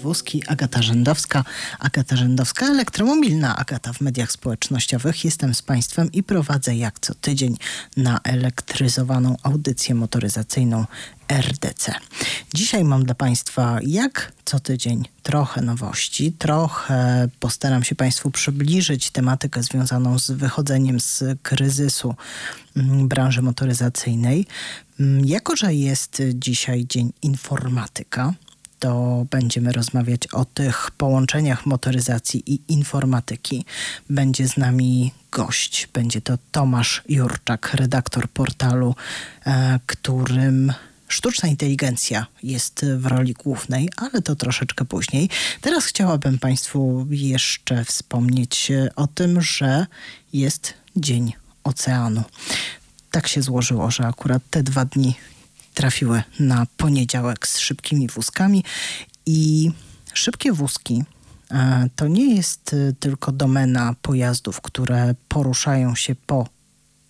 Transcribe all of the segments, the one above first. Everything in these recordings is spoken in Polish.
wózki. Agata Rzędowska, Agata Rzędowska, elektromobilna Agata w mediach społecznościowych. Jestem z Państwem i prowadzę jak co tydzień na elektryzowaną audycję motoryzacyjną RDC. Dzisiaj mam dla Państwa jak co tydzień trochę nowości, trochę postaram się Państwu przybliżyć tematykę związaną z wychodzeniem z kryzysu mm, branży motoryzacyjnej. Mm, jako, że jest dzisiaj Dzień Informatyka, to będziemy rozmawiać o tych połączeniach motoryzacji i informatyki. Będzie z nami gość. Będzie to Tomasz Jurczak, redaktor portalu, e, którym sztuczna inteligencja jest w roli głównej, ale to troszeczkę później. Teraz chciałabym Państwu jeszcze wspomnieć o tym, że jest Dzień Oceanu. Tak się złożyło, że akurat te dwa dni trafiły na poniedziałek z szybkimi wózkami. I szybkie wózki e, to nie jest e, tylko domena pojazdów, które poruszają się po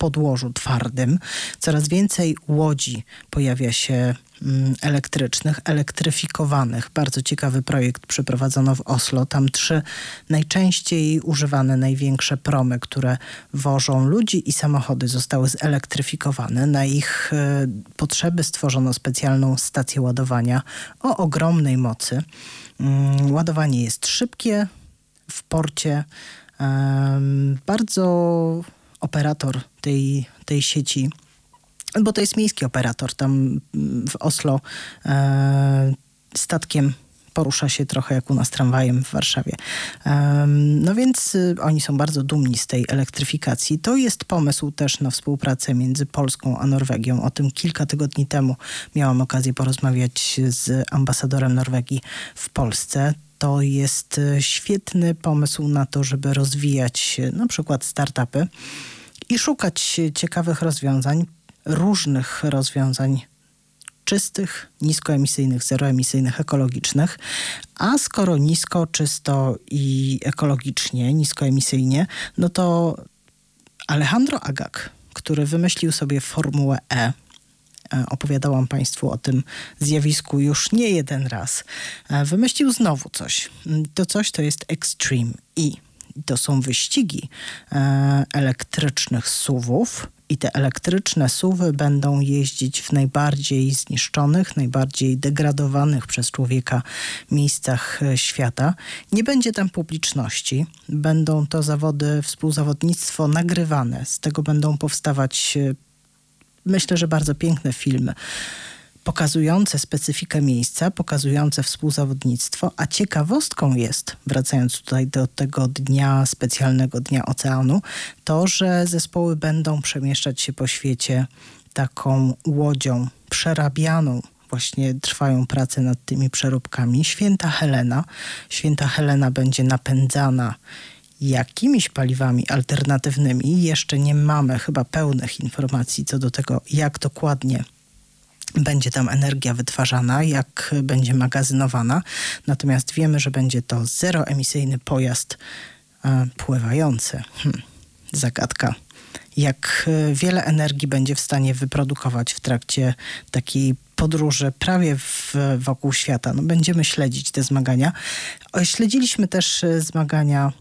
podłożu twardym. Coraz więcej łodzi pojawia się mm, elektrycznych, elektryfikowanych. Bardzo ciekawy projekt przeprowadzono w Oslo. Tam trzy najczęściej używane, największe promy, które wożą ludzi i samochody zostały zelektryfikowane. Na ich e, potrzeby stworzono specjalną stację ładowania o ogromnej mocy. Mm, ładowanie jest szybkie w porcie. Bardzo operator tej, tej sieci, bo to jest miejski operator, tam w Oslo e, statkiem porusza się trochę jak u nas tramwajem w Warszawie. No więc y, oni są bardzo dumni z tej elektryfikacji. To jest pomysł też na współpracę między Polską a Norwegią. O tym kilka tygodni temu miałam okazję porozmawiać z ambasadorem Norwegii w Polsce to jest e, świetny pomysł na to, żeby rozwijać e, na przykład startupy i szukać ciekawych rozwiązań, różnych rozwiązań czystych, niskoemisyjnych, zeroemisyjnych, ekologicznych. A skoro nisko, czysto i ekologicznie, niskoemisyjnie, no to Alejandro Agag, który wymyślił sobie Formułę E, E, opowiadałam Państwu o tym zjawisku już nie jeden raz, e, wymyślił znowu coś. To coś to jest Extreme E. To są wyścigi e, elektrycznych suwów i te elektryczne suwy będą jeździć w najbardziej zniszczonych, najbardziej degradowanych przez człowieka miejscach świata. Nie będzie tam publiczności. Będą to zawody, współzawodnictwo nagrywane. Z tego będą powstawać myślę, że bardzo piękne filmy pokazujące specyfikę miejsca, pokazujące współzawodnictwo, a ciekawostką jest, wracając tutaj do tego dnia, specjalnego dnia oceanu, to, że zespoły będą przemieszczać się po świecie taką łodzią przerabianą. Właśnie trwają prace nad tymi przeróbkami. Święta Helena. Święta Helena będzie napędzana jakimiś paliwami alternatywnymi. Jeszcze nie mamy chyba pełnych informacji co do tego, jak dokładnie będzie tam energia wytwarzana, jak będzie magazynowana. Natomiast wiemy, że będzie to zeroemisyjny pojazd e, pływający. Hm, zagadka. Jak e, wiele energii będzie w stanie wyprodukować w trakcie takiej podróży prawie w, wokół świata. No, będziemy śledzić te zmagania. Śledziliśmy też e, zmagania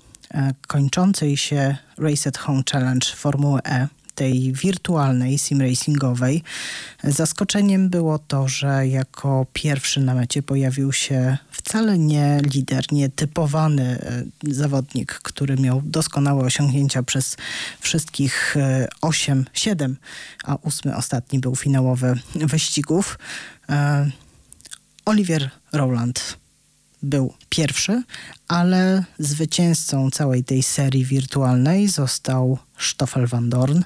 kończącej się Race at Home Challenge Formuły E, tej wirtualnej, sim racingowej. Zaskoczeniem było to, że jako pierwszy na mecie pojawił się wcale nie lider, nie typowany e, zawodnik, który miał doskonałe osiągnięcia przez wszystkich 8, e, 7, a ósmy ostatni był finałowy wyścigów. Olivier Rowland był pierwszy, ale zwycięzcą całej tej serii wirtualnej został Stoffel van Dorn.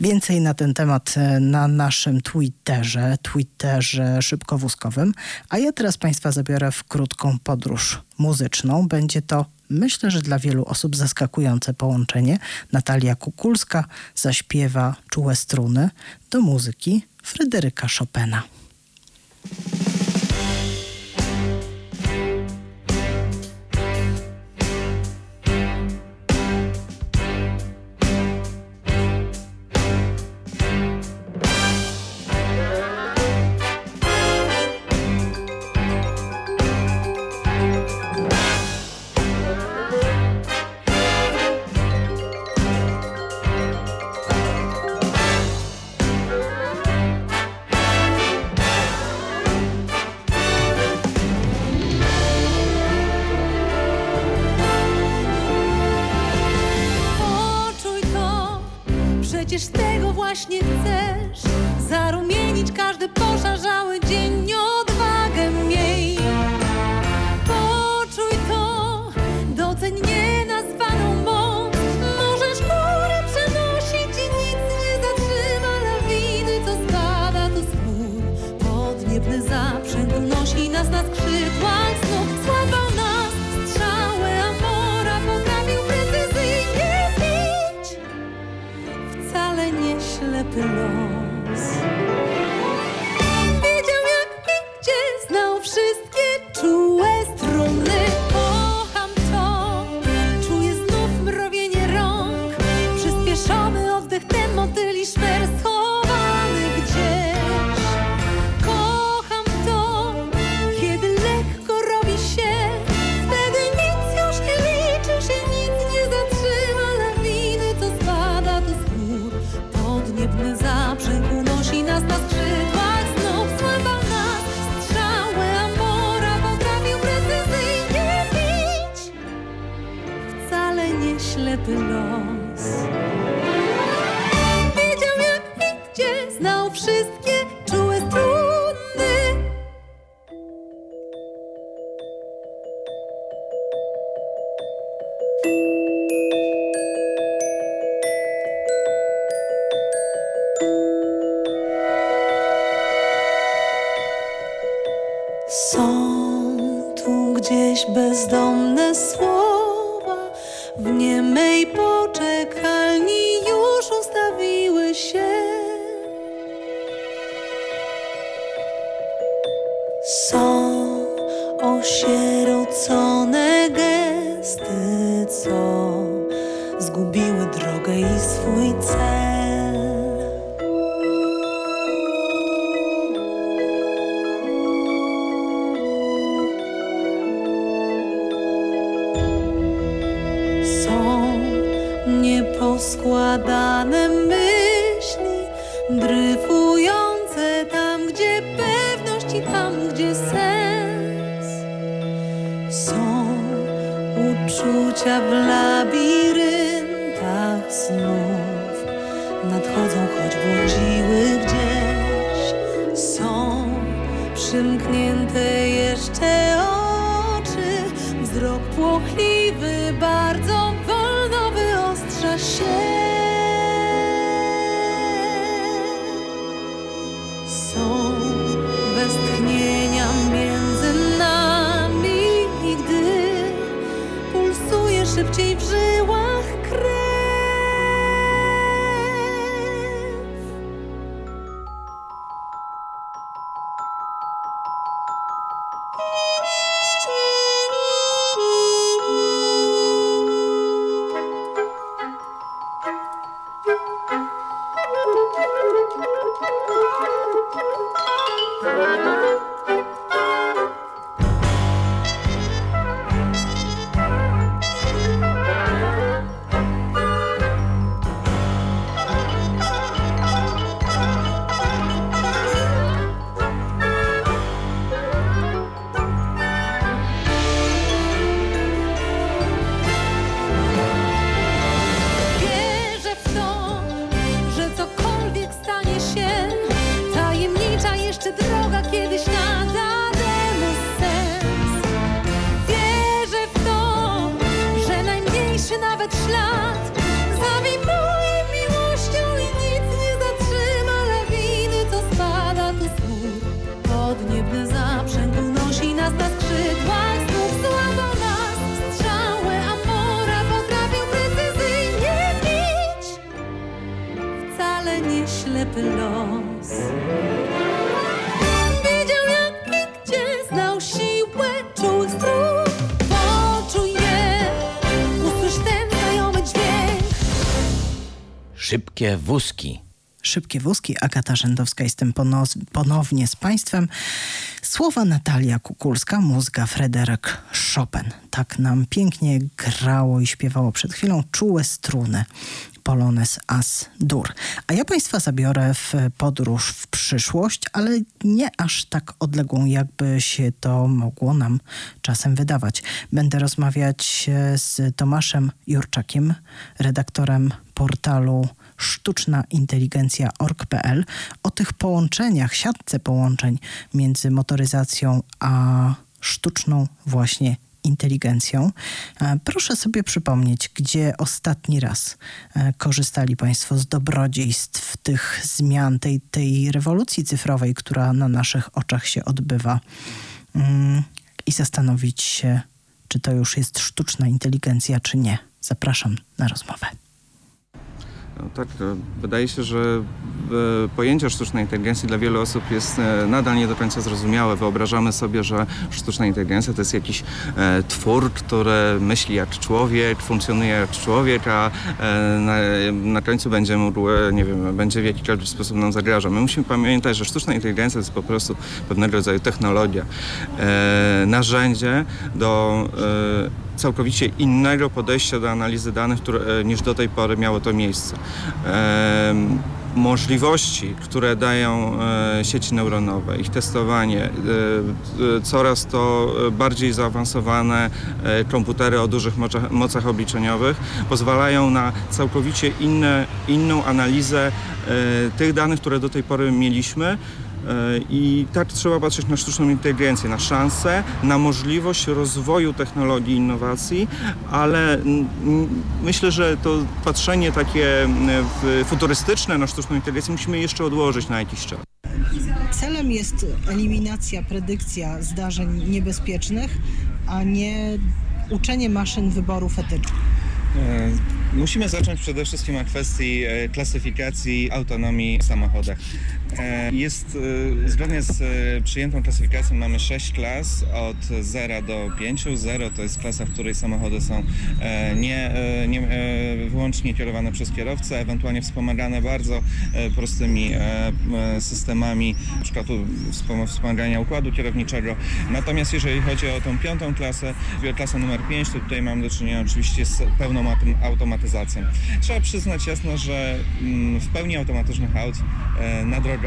Więcej na ten temat e, na naszym Twitterze, Twitterze szybkowózkowym. A ja teraz Państwa zabiorę w krótką podróż muzyczną. Będzie to myślę, że dla wielu osób zaskakujące połączenie. Natalia Kukulska zaśpiewa czułe struny do muzyki Fryderyka Chopina. Jesteś bezdomny. Szybkie Wózki, Agata Rzędowska. Jestem ponownie z Państwem. Słowa Natalia Kukulska, mózga Fryderyk Chopin. Tak nam pięknie grało i śpiewało przed chwilą czułe struny Polones As Dur. A ja Państwa zabiorę w podróż w przyszłość, ale nie aż tak odległą, jakby się to mogło nam czasem wydawać. Będę rozmawiać e, z Tomaszem Jurczakiem, redaktorem portalu sztuczna inteligencja.org.pl o tych połączeniach, siatce połączeń między motoryzacją a sztuczną właśnie inteligencją. E, Proszę sobie przypomnieć, gdzie ostatni raz e, korzystali Państwo z dobrodziejstw tych zmian, tej, tej rewolucji cyfrowej, która na naszych oczach się odbywa Mm, i zastanowić się, czy to już jest sztuczna inteligencja, czy nie. Zapraszam na rozmowę. No tak, wydaje się, że e, pojęcie sztucznej inteligencji dla wielu osób jest e, nadal nie do końca zrozumiałe. Wyobrażamy sobie, że sztuczna inteligencja to jest jakiś e, twór, który myśli jak człowiek, funkcjonuje jak człowiek, a na, na końcu będzie mógł, nie wiem, będzie w jakikolwiek sposób nam zagrażał. My musimy pamiętać, że sztuczna inteligencja to jest po prostu pewnego rodzaju technologia, narzędzie do całkowicie innego podejścia do analizy danych które, e, niż do tej pory miało to miejsce. Możliwości, które dają e, sieci neuronowe, ich testowanie, e, coraz to bardziej zaawansowane komputery o dużych mocach, obliczeniowych pozwalają na całkowicie inne, inną analizę tych danych, które do tej pory mieliśmy. E, I tak trzeba patrzeć na sztuczną inteligencję, na szansę, na możliwość rozwoju technologii, innowacji, ale myślę, że to patrzenie takie w- futurystyczne na sztuczną inteligencję musimy jeszcze odłożyć na jakiś czas. Celem jest eliminacja, predykcja zdarzeń niebezpiecznych, a nie uczenie maszyn wyborów etycznych. E, Musimy zacząć przede wszystkim od kwestii e, klasyfikacji autonomii w samochodach. E, Jest e, zgodnie z e, przyjętą klasyfikacją mamy 6 klas od 0 do 5. 0 to jest klasa, w której samochody są nie, nie, wyłącznie kierowane przez kierowcę, ewentualnie wspomagane bardzo prostymi systemami, na przykład wspomagania układu kierowniczego. Natomiast jeżeli chodzi o tą piątą klasę, klasę numer 5, to tutaj mamy do czynienia oczywiście z pełną autom- automatyzacją. Trzeba przyznać jasno, że mm, w pełni automatycznych aut na drogach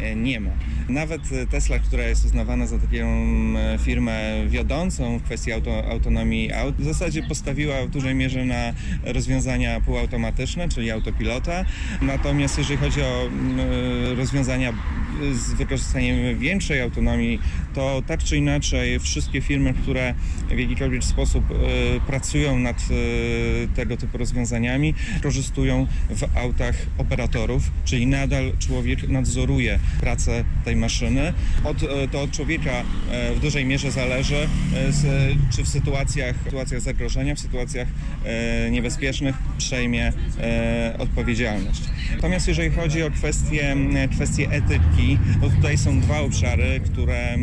e, nie ma. Nawet e, Tesla, która jest uznawana za taką e, firmę wiodącą w kwestii auto, autonomii aut, w zasadzie postawiła w dużej mierze na rozwiązania półautomatyczne, czyli autopilota. Natomiast jeżeli chodzi o e, rozwiązania z wykorzystaniem większej autonomii, to tak czy inaczej wszystkie firmy, które w jakikolwiek sposób pracują nad tego typu rozwiązaniami, korzystują w autach operatorów, czyli nadal człowiek nadzoruje pracę tej maszyny. Od, e, to od człowieka e, w dużej mierze zależy, e, czy w sytuacjach, w sytuacjach zagrożenia, w sytuacjach niebezpiecznych przejmie odpowiedzialność. Natomiast jeżeli chodzi o kwestie, kwestie etyki, to tutaj są dwa obszary, które,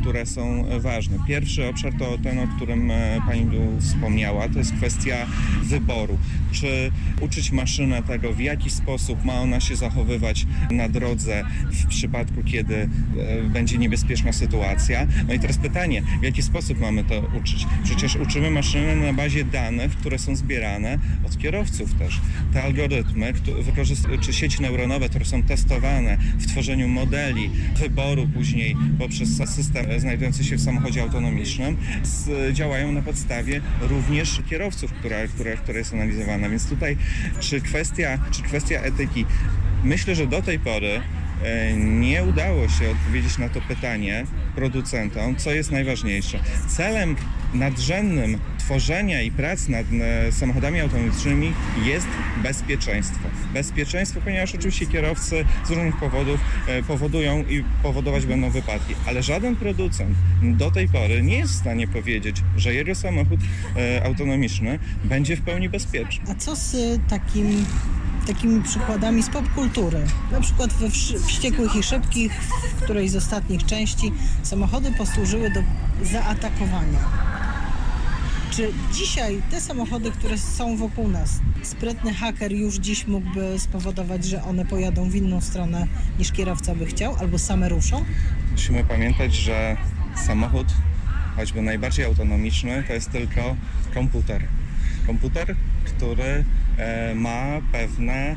które są ważne. Pierwszy obszar to ten, o którym Pani tu wspomniała, to jest kwestia wyboru. Czy uczyć maszynę tego, w jaki sposób ma ona się zachowywać na drodze w przypadku, kiedy e, będzie niebezpieczna sytuacja. No i teraz pytanie, w jaki sposób mamy to uczyć? Przecież uczymy maszynę na bazie danych, które są zbierane od kierowców też. Te algorytmy, czy sieci neuronowe, które są testowane w tworzeniu modeli wyboru później poprzez system znajdujący się w samochodzie autonomicznym, działają na podstawie również kierowców, która, która, która jest analizowana. Więc tutaj czy kwestia, czy kwestia etyki, myślę, że do tej pory nie udało się odpowiedzieć na to pytanie producentom, co jest najważniejsze. Celem nadrzędnym tworzenia i prac nad e, samochodami autonomicznymi jest bezpieczeństwo. Bezpieczeństwo, ponieważ oczywiście kierowcy z różnych powodów e, powodują i powodować będą wypadki, ale żaden producent do tej pory nie jest w stanie powiedzieć, że jego samochód e, autonomiczny będzie w pełni bezpieczny. A co z takim, takimi przykładami z popkultury? Na przykład we Wściekłych i Szybkich, w której z ostatnich części samochody posłużyły do zaatakowania. Czy dzisiaj te samochody, które są wokół nas, sprytny haker już dziś mógłby spowodować, że one pojadą w inną stronę niż kierowca by chciał, albo same ruszą? Musimy pamiętać, że samochód, choćby najbardziej autonomiczny, to jest tylko komputer. Komputer, który e, ma pewne,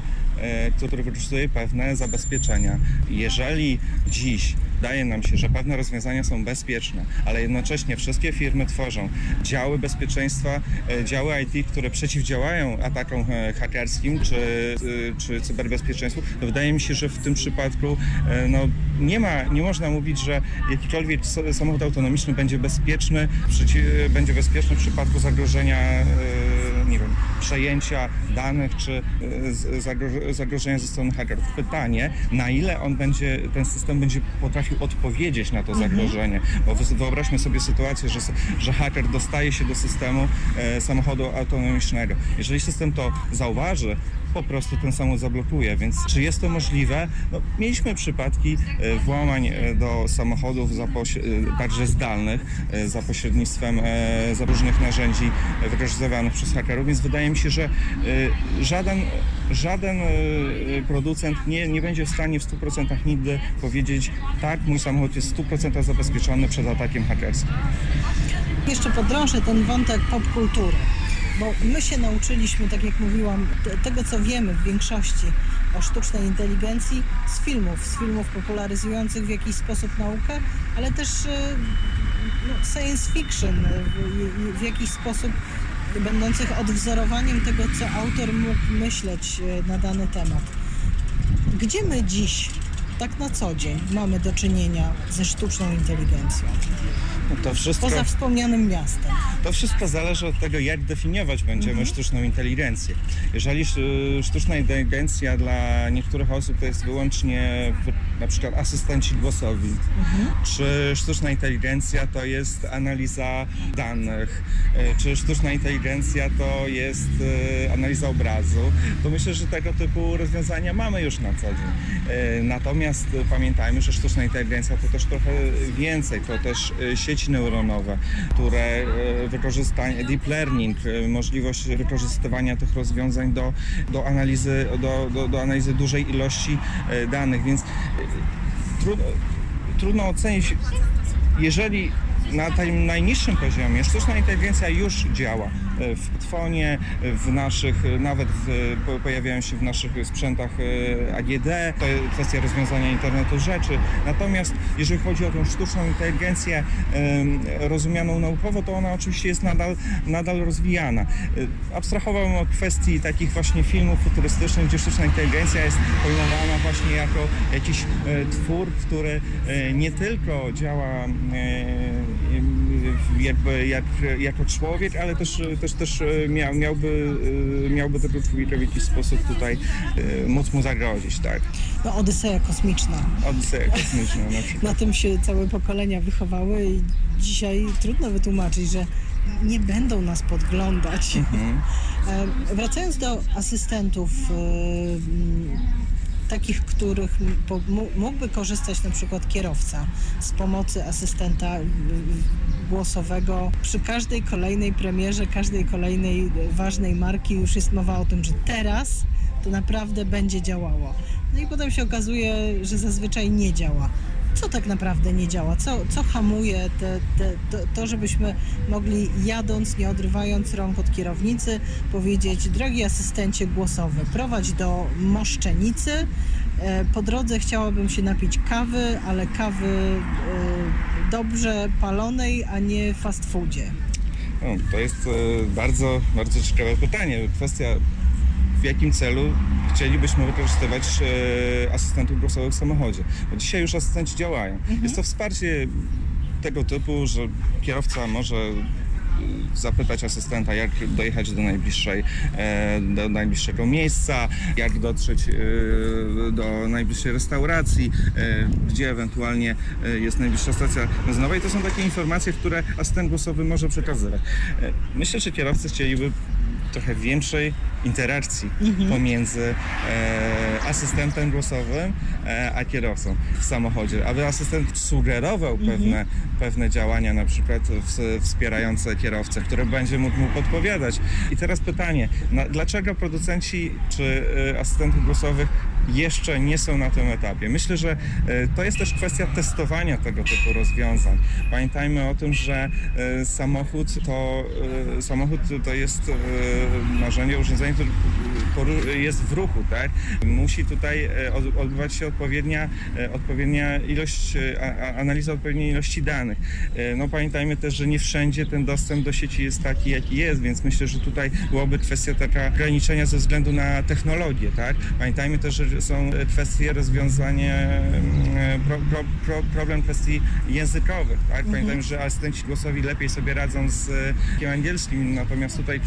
który wykorzystuje pewne zabezpieczenia. Jeżeli dziś wydaje nam się, że pewne rozwiązania są bezpieczne, ale jednocześnie wszystkie firmy tworzą działy bezpieczeństwa, e, działy IT, które przeciwdziałają atakom e, hakerskim czy, e, czy cyberbezpieczeństwu, to wydaje mi się, że w tym przypadku e, no, nie ma, nie można mówić, że jakikolwiek samochód autonomiczny będzie bezpieczny, będzie bezpieczny w przypadku zagrożenia, e, przejęcia danych czy e, zagrożenia ze strony hakerów. Pytanie, na ile on będzie, ten system będzie potrafił odpowiedzieć na to zagrożenie, bo wy- wyobraźmy sobie sytuację, że, że haker dostaje się do systemu e, samochodu autonomicznego. Jeżeli system to zauważy, po prostu ten samochód zablokuje. Więc czy jest to możliwe? No, mieliśmy przypadki e, włamań e, do samochodów e, także zdalnych za pośrednictwem za różnych narzędzi wykorzystywanych przez hakerów, więc wydaje mi się, że żaden, żaden producent nie, nie będzie w stanie w 100% nigdy powiedzieć tak, mój samochód jest w 100% zabezpieczony przed atakiem hakerskim. Jeszcze podrążę ten wątek popkultury, bo my się nauczyliśmy, tak jak mówiłam, te- tego co wiemy w większości o sztucznej inteligencji z filmów, z filmów popularyzujących w jakiś sposób naukę, ale też e, no, science fiction w, w jakiś sposób będących odwzorowaniem tego, co autor mógł myśleć e, na dany temat. Gdzie my dziś, tak na co dzień, mamy do czynienia ze sztuczną inteligencją? To wszystko... Poza wspomnianym miastem. To wszystko zależy od tego, jak definiować będziemy sztuczną inteligencję. Jeżeli sz- sztuczna inteligencja dla niektórych osób to jest wyłącznie na przykład asystenci głosowi, czy sztuczna inteligencja to jest analiza danych, e, czy sztuczna inteligencja to jest e, analiza obrazu, to myślę, że tego typu rozwiązania mamy już na co dzień. E, Natomiast e, pamiętajmy, że sztuczna inteligencja to też trochę więcej, to też e, sieci neuronowe, które e, wykorzystanie, deep learning, możliwość wykorzystywania tych rozwiązań do, do, analizy, do, do, do analizy dużej ilości danych, więc trudno, trudno ocenić, jeżeli na tym najniższym poziomie sztuczna inteligencja już działa w twonie, w naszych, e, nawet pojawiają się w naszych sprzętach e, AGD, to kwestia rozwiązania internetu rzeczy. Natomiast jeżeli chodzi o tą sztuczną inteligencję rozumianą naukowo, to ona oczywiście jest nadal, nadal rozwijana. E, Abstrahowałem od kwestii takich właśnie filmów futurystycznych, gdzie sztuczna inteligencja jest pojmowana właśnie jako jakiś e, twór, który e, nie tylko działa e, jakby jak, jako człowiek, ale też, też, też e, miał, miałby, e, miałby tego człowieka w jakiś sposób tutaj e, móc mu zagrozić, tak? No, Odyseja kosmiczna. Odyseja kosmiczna na przykład. Na tym się całe pokolenia wychowały i dzisiaj trudno wytłumaczyć, że nie będą nas podglądać. Mhm. Wracając do asystentów, takich, których mógłby korzystać na przykład kierowca z pomocy asystenta y, głosowego. Przy każdej kolejnej premierze, każdej kolejnej e, ważnej marki już jest mowa o tym, że teraz to naprawdę będzie działało. No i potem się okazuje, że zazwyczaj nie działa. Co tak naprawdę nie działa? Co, co hamuje te, te, to, to, żebyśmy mogli jadąc, nie odrywając rąk od kierownicy, powiedzieć, drogi asystencie głosowy, prowadź do Moszczenicy. E, Po drodze chciałabym się napić kawy, ale kawy e, dobrze palonej, a nie fast foodzie. No, to jest e, bardzo, bardzo ciekawe pytanie. Kwestia w jakim celu chcielibyśmy wykorzystywać e, asystentów głosowych w samochodzie. Bo dzisiaj już asystenci działają. Jest to wsparcie tego typu, że kierowca może e, zapytać asystenta, jak dojechać do najbliższej, e, do najbliższego miejsca, jak dotrzeć e, do najbliższej restauracji, gdzie ewentualnie jest najbliższa stacja benzynowa i to są takie informacje, które asystent głosowy może przekazywać. Myślę, że kierowcy chcieliby trochę większej interakcji pomiędzy e, asystentem głosowym e, a kierowcą w samochodzie, aby asystent sugerował pewne, pewne działania, na przykład w, wspierające kierowcę, które będzie mógł mu podpowiadać. I teraz pytanie, na, dlaczego producenci czy e, asystentów głosowych jeszcze nie są na tym etapie? Myślę, że e, to jest też kwestia testowania tego typu rozwiązań. Pamiętajmy o tym, że e, samochód to, e, samochód to jest e, e, narzędzie, urządzenie, które jest w ruchu, tak? Musi tutaj e, od- odbywać się odpowiednia, e, odpowiednia ilość, e, analiza odpowiedniej ilości danych. No pamiętajmy też, że nie wszędzie ten dostęp do sieci jest taki, jaki jest, więc myślę, że tutaj byłaby kwestia taka ograniczenia ze względu na technologię, tak? Pamiętajmy też, że są kwestie rozwiązanie, e, pro, pro, pro, problem kwestii językowych, tak? Pamiętajmy, że asystenci głosowi lepiej sobie radzą z angielskim, natomiast tutaj,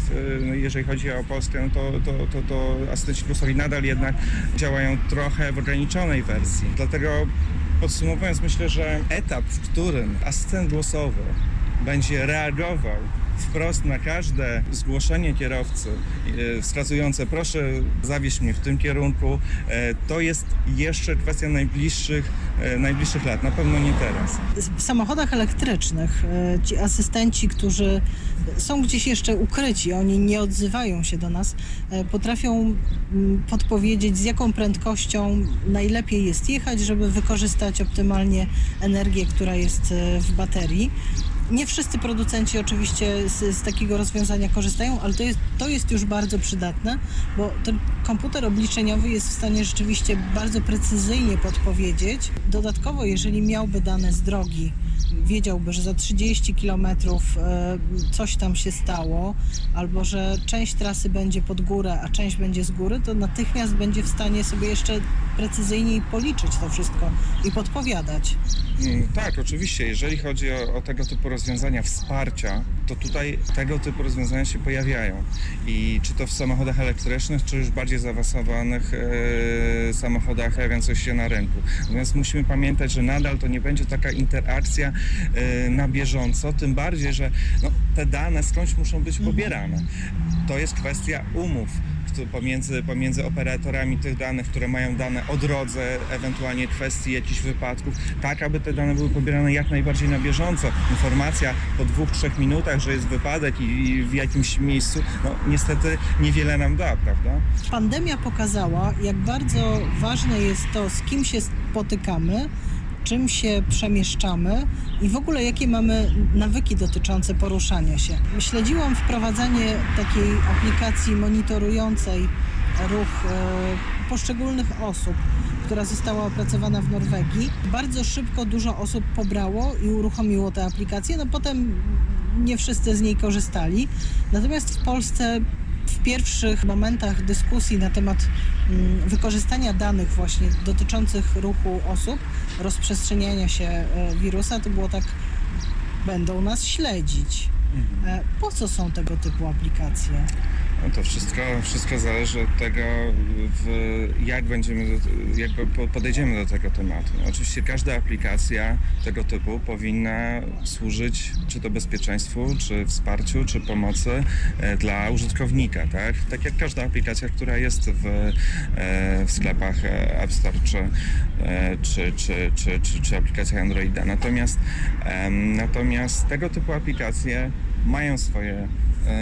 jeżeli chodzi o Polskę, no to, to, to, to asystenci nadal jednak działają trochę w ograniczonej wersji. Dlatego podsumowując, myślę, że etap, w którym asystent głosowy będzie reagował wprost na każde zgłoszenie kierowcy e, wskazujące proszę zawieźć mnie w tym kierunku, e, to jest jeszcze kwestia najbliższych, e, najbliższych lat, na pewno nie teraz. W samochodach elektrycznych ci asystenci, którzy są gdzieś jeszcze ukryci, oni nie odzywają się do nas, potrafią podpowiedzieć, z jaką prędkością najlepiej jest jechać, żeby wykorzystać optymalnie energię, która jest w baterii. Nie wszyscy producenci oczywiście z, z takiego rozwiązania korzystają, ale to jest, to jest już bardzo przydatne, bo ten komputer obliczeniowy jest w stanie rzeczywiście bardzo precyzyjnie podpowiedzieć. Dodatkowo, jeżeli miałby dane z drogi, wiedziałby, że za 30 km coś tam się stało, albo że część trasy będzie pod górę, a część będzie z góry, to natychmiast będzie w stanie sobie jeszcze precyzyjniej policzyć to wszystko i podpowiadać. Mm, Tak, oczywiście. Jeżeli chodzi o, o tego typu rozwiązania wsparcia, to tutaj tego typu rozwiązania się pojawiają. I czy to w samochodach elektrycznych, czy już bardziej zaawansowanych e, samochodach pojawiających się na rynku. Natomiast musimy pamiętać, że nadal to nie będzie taka interakcja e, na bieżąco, tym bardziej, że no, te dane skądś muszą być pobierane. To jest kwestia umów pomiędzy, pomiędzy operatorami tych danych, które mają dane o drodze, ewentualnie kwestii jakichś wypadków, tak aby te dane były pobierane jak najbardziej na bieżąco. Informacja po dwóch, trzech minutach, że jest wypadek i, i w jakimś miejscu, no niestety niewiele nam da, prawda? Pandemia pokazała, jak bardzo ważne jest to, z kim się spotykamy, czym się przemieszczamy i w ogóle jakie mamy nawyki dotyczące poruszania się. Śledziłam wprowadzanie takiej aplikacji monitorującej ruch e, poszczególnych osób, która została opracowana w Norwegii. Bardzo szybko dużo osób pobrało i uruchomiło tę aplikację. No potem nie wszyscy z niej korzystali. Natomiast w Polsce w pierwszych momentach dyskusji na temat mm, wykorzystania danych właśnie dotyczących ruchu osób, rozprzestrzeniania się e, wirusa, to było tak, będą nas śledzić. E, Po co są tego typu aplikacje? No to wszystko, wszystko zależy od tego, w, jak będziemy, jak po- podejdziemy do tego tematu. No, oczywiście każda aplikacja tego typu powinna służyć czy to bezpieczeństwu, czy wsparciu, czy pomocy e, dla użytkownika, tak? Tak jak każda aplikacja, która jest w, e, w sklepach e, App Store, czy, czy, czy, czy, czy, czy aplikacjach Androida. Natomiast, natomiast tego typu aplikacje mają swoje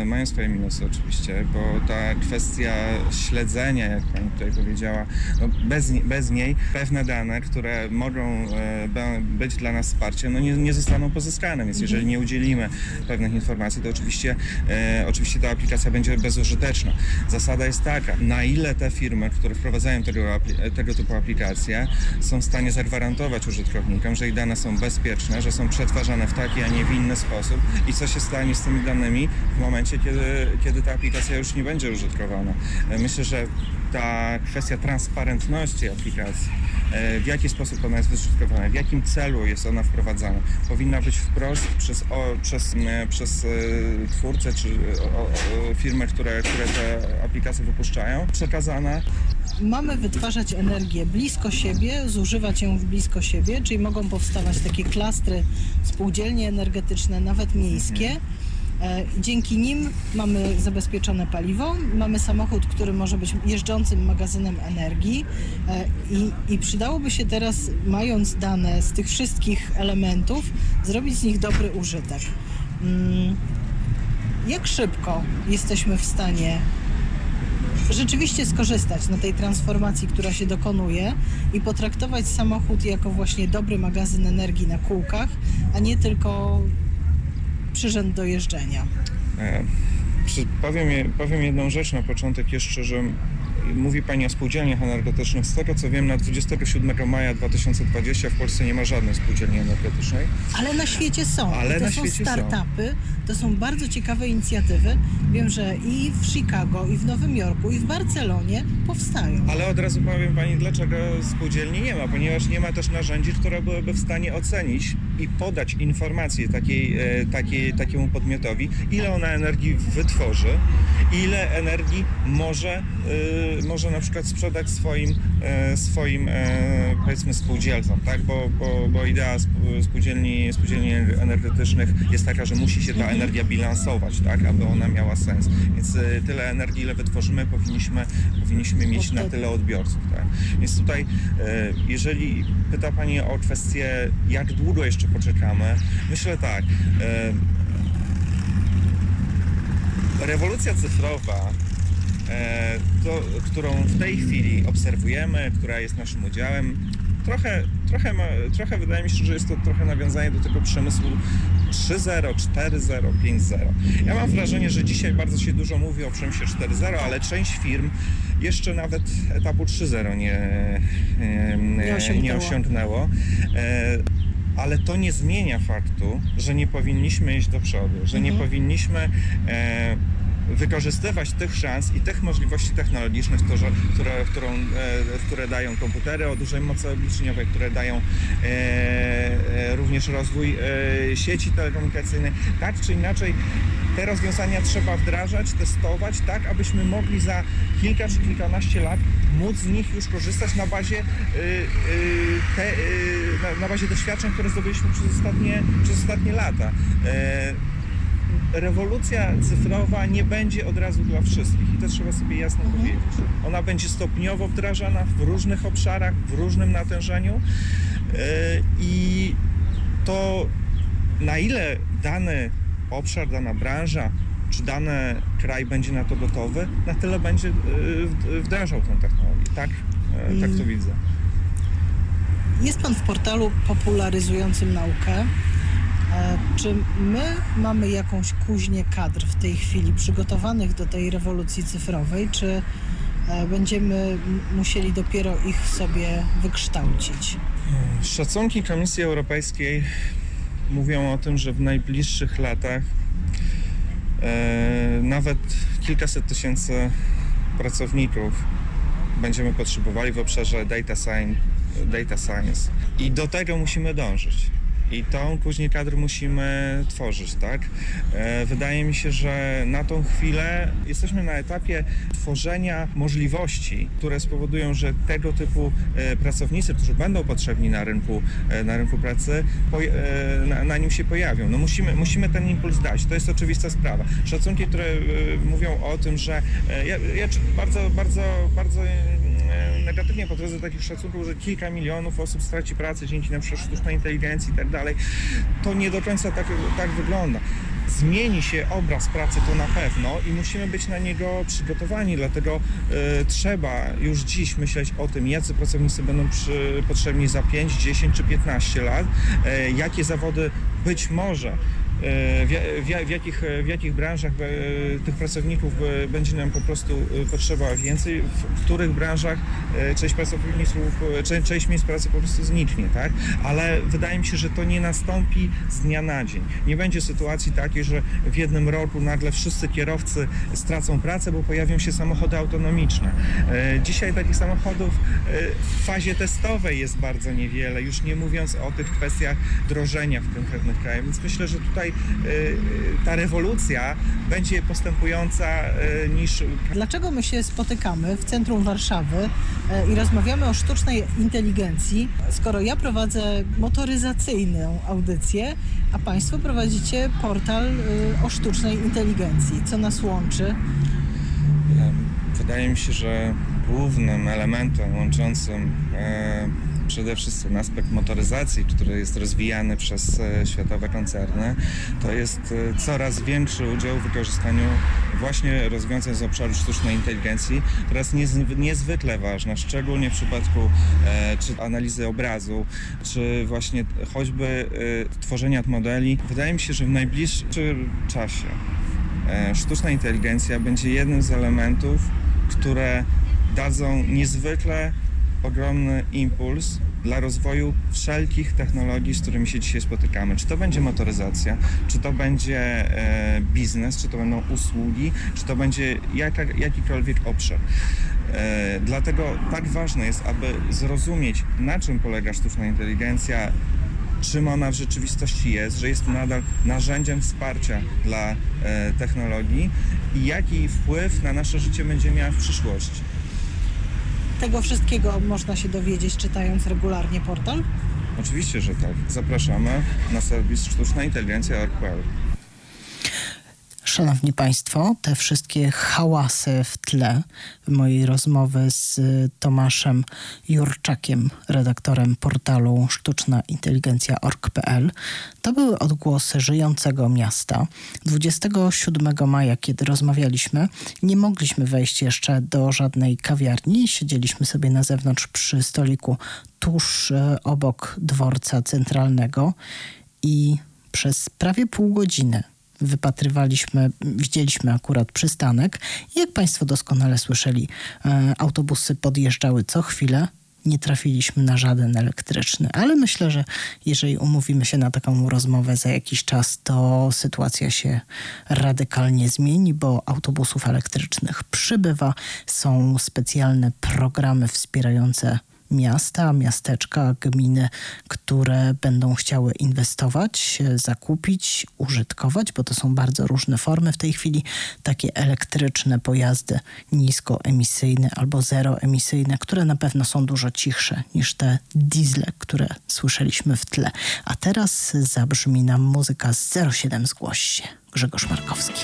Mają swoje minusy oczywiście, bo ta kwestia śledzenia, jak Pani tutaj powiedziała, no bez, bez niej pewne dane, które mogą e, być dla nas wsparciem, no nie, nie zostaną pozyskane, więc jeżeli nie udzielimy pewnych informacji, to oczywiście, e, oczywiście ta aplikacja będzie bezużyteczna. Zasada jest taka, na ile te firmy, które wprowadzają tego, tego typu aplikacje, są w stanie zagwarantować użytkownikom, że ich dane są bezpieczne, że są przetwarzane w taki, a nie w inny sposób i co się stanie z tymi danymi w momencie, kiedy, kiedy ta aplikacja już nie będzie użytkowana. E, Myślę, że ta kwestia transparentności aplikacji, e, w jaki sposób ona jest wyżytkowana, w jakim celu jest ona wprowadzana, powinna być wprost przez, o, przez, przez e, twórcę czy o, o, firmy, które, które te aplikacje wypuszczają, przekazana Mamy wytwarzać energię blisko siebie, zużywać ją w blisko siebie, czyli mogą powstawać takie klastry, spółdzielnie energetyczne, nawet miejskie. E, Dzięki nim mamy zabezpieczone paliwo, mamy samochód, który może być jeżdżącym magazynem energii e, i, i przydałoby się teraz, mając dane z tych wszystkich elementów, zrobić z nich dobry użytek. Mm, Jak szybko jesteśmy w stanie rzeczywiście skorzystać na tej transformacji, która się dokonuje i potraktować samochód jako właśnie dobry magazyn energii na kółkach, a nie tylko przyrząd do jeżdżenia. E, Powiem, powiem jedną rzecz na początek jeszcze, że mówi Pani o spółdzielniach energetycznych. Z tego co wiem, na 27 maja 2020 w Polsce nie ma żadnej spółdzielni energetycznej. Ale na świecie są. Ale I to na są świecie są. startupy, to są bardzo ciekawe inicjatywy. Wiem, że i w Chicago, i w Nowym Jorku, i w Barcelonie powstają. Ale od razu powiem Pani, dlaczego spółdzielni nie ma, ponieważ nie ma też narzędzi, które byłyby w stanie ocenić i podać informację takiej, e, takiej, takiemu podmiotowi, ile ona energii wytworzy, ile energii może, e, może na przykład sprzedać swoim, e, swoim e, powiedzmy spółdzielcom, tak? Bo, bo, bo idea sp- spółdzielni, spółdzielni energetycznych jest taka, że musi się ta energia bilansować, tak? Aby ona miała sens. Więc e, tyle energii, ile wytworzymy, powinniśmy, powinniśmy mieć na tyle odbiorców, tak? Więc tutaj, jeżeli pyta Pani o kwestię, jak długo jeszcze poczekamy, myślę tak, rewolucja cyfrowa, to, którą w tej chwili obserwujemy, która jest naszym udziałem, trochę, trochę, ma, trochę wydaje mi się, że jest to trochę nawiązanie do tego przemysłu 3.0, 4.0, 5.0. Ja mam wrażenie, że dzisiaj bardzo się dużo mówi o przemyśle 4.0, ale część firm jeszcze nawet etapu 3.0 nie, e, nie, osiągnęło. nie osiągnęło. E, ale to nie zmienia faktu, że nie powinniśmy iść do przodu, że nie Mhm. powinniśmy e, wykorzystywać tych szans i tych możliwości technologicznych, które, które, którą, e, które dają komputery o dużej mocy obliczeniowej, które dają e, e, również rozwój sieci telekomunikacyjnej. Tak czy inaczej, te rozwiązania trzeba wdrażać, testować, tak abyśmy mogli za kilka czy kilkanaście lat móc z nich już korzystać na bazie, te, na bazie doświadczeń, które zdobyliśmy przez ostatnie, przez ostatnie lata. Rewolucja cyfrowa nie będzie od razu dla wszystkich i to trzeba sobie jasno powiedzieć. Ona będzie stopniowo wdrażana w różnych obszarach, w różnym natężeniu e, i to na ile dany obszar, dana branża czy dany kraj będzie na to gotowy, na tyle będzie e, wd- wdrażał tę technologię. Tak, e, tak to widzę. Jest Pan w portalu popularyzującym naukę. E, Czy my mamy jakąś kuźnię kadr w tej chwili przygotowanych do tej rewolucji cyfrowej, czy e, będziemy musieli dopiero ich sobie wykształcić? Szacunki Komisji Europejskiej mówią o tym, że w najbliższych latach e, nawet kilkaset tysięcy pracowników będziemy potrzebowali w obszarze data science, data science. I do tego musimy dążyć. I tą później kadr musimy tworzyć, tak? E, Wydaje mi się, że na tą chwilę jesteśmy na etapie tworzenia możliwości, które spowodują, że tego typu e, pracownicy, którzy będą potrzebni na rynku, e, na rynku pracy, na, na nim się pojawią. No musimy, musimy ten impuls dać. To jest oczywista sprawa. Szacunki, które mówią o tym, że ja, ja bardzo, bardzo, bardzo negatywnie podchodzę do takich szacunków, że kilka milionów osób straci pracę dzięki na przykład sztucznej inteligencji i tak dalej. To nie do końca tak, tak wygląda. Zmieni się obraz pracy to na pewno i musimy być na niego przygotowani, dlatego e, trzeba już dziś myśleć o tym, jacy pracownicy będą przy, potrzebni za 5, 10 czy 15 lat, e, jakie zawody być może w, ja- w, ja- w, jakich, w jakich branżach e, tych pracowników e, będzie nam po prostu e, potrzeba więcej, w, których branżach e, część pracowników, e, cze- część miejsc pracy po prostu zniknie, tak? Ale wydaje mi się, że to nie nastąpi z dnia na dzień. Nie będzie sytuacji takiej, że w jednym roku nagle wszyscy kierowcy stracą pracę, bo pojawią się samochody autonomiczne. E, Dzisiaj takich samochodów e, w fazie testowej jest bardzo niewiele, już nie mówiąc o tych kwestiach drożenia w konkretnych krajach. Więc myślę, że tutaj e, e, ta rewolucja będzie postępująca e, niż Dlaczego my się spotykamy w centrum Warszawy i rozmawiamy o sztucznej inteligencji, skoro ja prowadzę motoryzacyjną audycję, a Państwo prowadzicie portal o sztucznej inteligencji? Co nas łączy? Wydaje mi się, że głównym elementem łączącym e, przede wszystkim aspekt motoryzacji, który jest rozwijany przez e, światowe koncerny, to jest e, coraz większy udział w wykorzystaniu właśnie rozwiązań z obszaru sztucznej inteligencji, która jest niezwy- niezwykle ważna, szczególnie w przypadku e, czy analizy obrazu, czy właśnie choćby tworzenia modeli. Wydaje mi się, że w najbliższym czasie sztuczna inteligencja będzie jednym z elementów, które dadzą niezwykle ogromny impuls dla rozwoju wszelkich technologii, z którymi się dzisiaj spotykamy. Czy to będzie motoryzacja, czy to będzie e, biznes, czy to będą usługi, czy to będzie jaka, jakikolwiek obszar. E, dlatego tak ważne jest, aby zrozumieć, na czym polega sztuczna inteligencja, czym ona w rzeczywistości jest, że jest nadal narzędziem wsparcia dla e, technologii i jaki wpływ na nasze życie będzie miała w przyszłości. Tego wszystkiego można się dowiedzieć czytając regularnie portal? Oczywiście, że tak. Zapraszamy na serwis sztuczna inteligencja.pl. Szanowni Państwo, te wszystkie hałasy w tle mojej rozmowy z Tomaszem Jurczakiem, redaktorem portalu sztucznainteligencja.org.pl, to były odgłosy żyjącego miasta. 27 maja, kiedy rozmawialiśmy, nie mogliśmy wejść jeszcze do żadnej kawiarni. Siedzieliśmy sobie na zewnątrz przy stoliku tuż e, obok dworca centralnego i przez prawie pół godziny wypatrywaliśmy, widzieliśmy akurat przystanek. Jak Państwo doskonale słyszeli, e, autobusy podjeżdżały co chwilę. Nie trafiliśmy na żaden elektryczny, ale myślę, że jeżeli umówimy się na taką rozmowę za jakiś czas, to sytuacja się radykalnie zmieni, bo autobusów elektrycznych przybywa. Są specjalne programy wspierające miasta, miasteczka, gminy, które będą chciały inwestować, zakupić, użytkować, bo to są bardzo różne formy w tej chwili. Takie elektryczne pojazdy niskoemisyjne albo zeroemisyjne, które na pewno są dużo cichsze niż te diesle, które słyszeliśmy w tle. A teraz zabrzmi nam muzyka z 07 Zgłoś się. Grzegorz Markowski.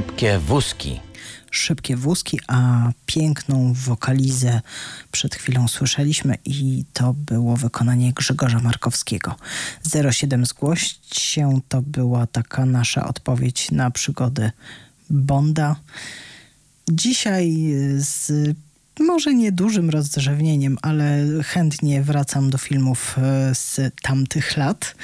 Szybkie wózki. Szybkie wózki, a piękną wokalizę przed chwilą słyszeliśmy i to było wykonanie Grzegorza Markowskiego. 07 Zgłoś się to była taka nasza odpowiedź na przygody Bonda. Dzisiaj z może nie dużym rozdrzewnieniem, ale chętnie wracam do filmów e, z tamtych lat,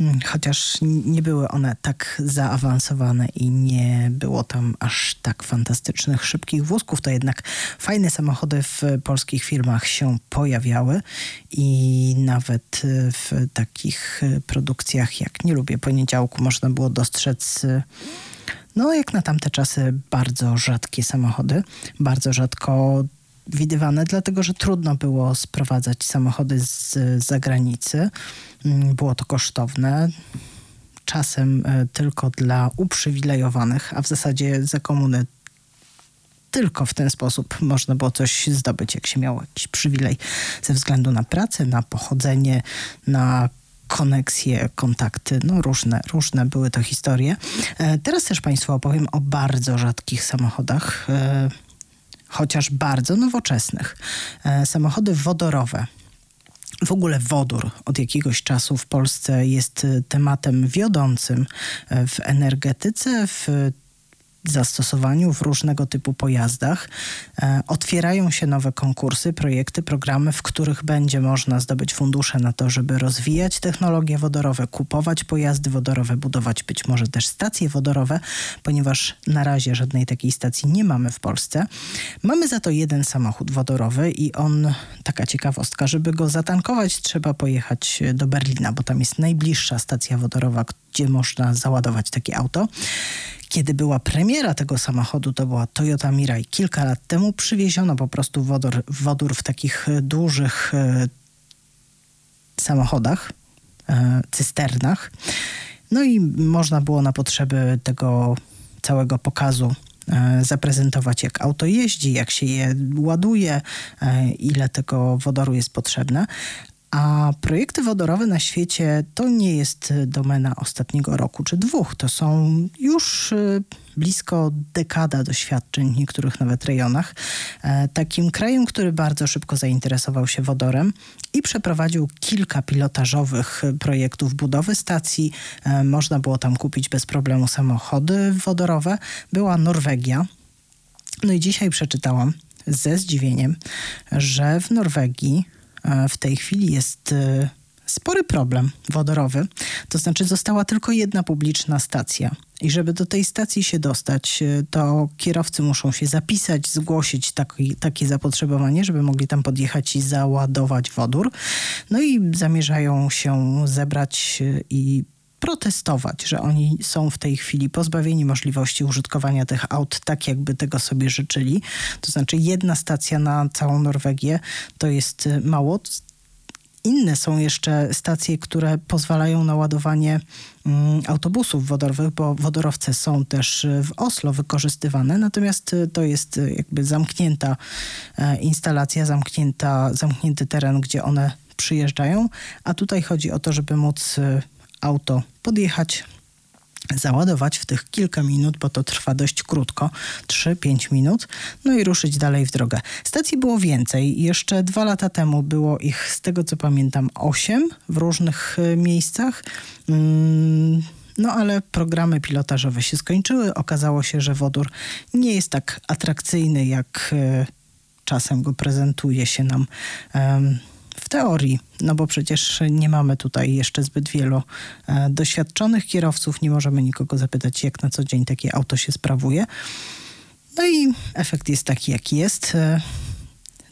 mm, chociaż nie były one tak zaawansowane i nie było tam aż tak fantastycznych, szybkich wózków, to jednak fajne samochody w polskich filmach się pojawiały i nawet w takich produkcjach jak Nie lubię poniedziałku można było dostrzec no jak na tamte czasy bardzo rzadkie samochody, bardzo rzadko widywane, dlatego że trudno było sprowadzać samochody z zagranicy. Mm, Było to kosztowne. Czasem e, tylko dla uprzywilejowanych, a w zasadzie za komuny tylko w ten sposób można było coś zdobyć, jak się miało jakiś przywilej ze względu na pracę, na pochodzenie, na koneksje, kontakty, no różne, różne były to historie. E, Teraz też Państwu opowiem o bardzo rzadkich samochodach, e, chociaż bardzo nowoczesnych. E, Samochody wodorowe. W ogóle wodór od jakiegoś czasu w Polsce jest e, tematem wiodącym e, w energetyce, w zastosowaniu w różnego typu pojazdach. E, Otwierają się nowe konkursy, projekty, programy, w których będzie można zdobyć fundusze na to, żeby rozwijać technologie wodorowe, kupować pojazdy wodorowe, budować być może też stacje wodorowe, ponieważ na razie żadnej takiej stacji nie mamy w Polsce. Mamy za to jeden samochód wodorowy i on, taka ciekawostka, żeby go zatankować, trzeba pojechać do Berlina, bo tam jest najbliższa stacja wodorowa, gdzie można załadować takie auto. Kiedy była premiera tego samochodu, to była Toyota Mirai. Kilka lat temu przywieziono po prostu wodór, wodór w takich e, dużych e, samochodach, e, cysternach. No i można było na potrzeby tego całego pokazu zaprezentować, jak auto jeździ, jak się je ładuje, ile tego wodoru jest potrzebne. A projekty wodorowe na świecie to nie jest domena ostatniego roku czy dwóch. To są już y, blisko dekada doświadczeń w niektórych nawet rejonach. E, Takim krajem, który bardzo szybko zainteresował się wodorem i przeprowadził kilka pilotażowych projektów budowy stacji. E, Można było tam kupić bez problemu samochody wodorowe. Była Norwegia. No i dzisiaj przeczytałam ze zdziwieniem, że w Norwegii w tej chwili jest e, spory problem wodorowy. To znaczy została tylko jedna publiczna stacja. I żeby do tej stacji się dostać, e, to kierowcy muszą się zapisać, zgłosić taki, takie zapotrzebowanie, żeby mogli tam podjechać i załadować wodór. No i zamierzają się zebrać e, i protestować, że oni są w tej chwili pozbawieni możliwości użytkowania tych aut tak, jakby tego sobie życzyli. To znaczy jedna stacja na całą Norwegię to jest y, mało. Inne są jeszcze stacje, które pozwalają na ładowanie mm, autobusów wodorowych, bo wodorowce są też y, w Oslo wykorzystywane, natomiast y, to jest jakby zamknięta e, instalacja, zamknięta, zamknięty teren, gdzie one przyjeżdżają, a tutaj chodzi o to, żeby móc auto podjechać, załadować w tych kilka minut, bo to trwa dość krótko, 3-5 minut, no i ruszyć dalej w drogę. Stacji było więcej. Jeszcze dwa lata temu było ich, z tego co pamiętam, 8 w różnych y, miejscach. Mm, No ale programy pilotażowe się skończyły. Okazało się, że wodór nie jest tak atrakcyjny, jak y, czasem go prezentuje się nam teorii, no bo przecież nie mamy tutaj jeszcze zbyt wielu e, doświadczonych kierowców, nie możemy nikogo zapytać, jak na co dzień takie auto się sprawuje. No i efekt jest taki, jaki jest.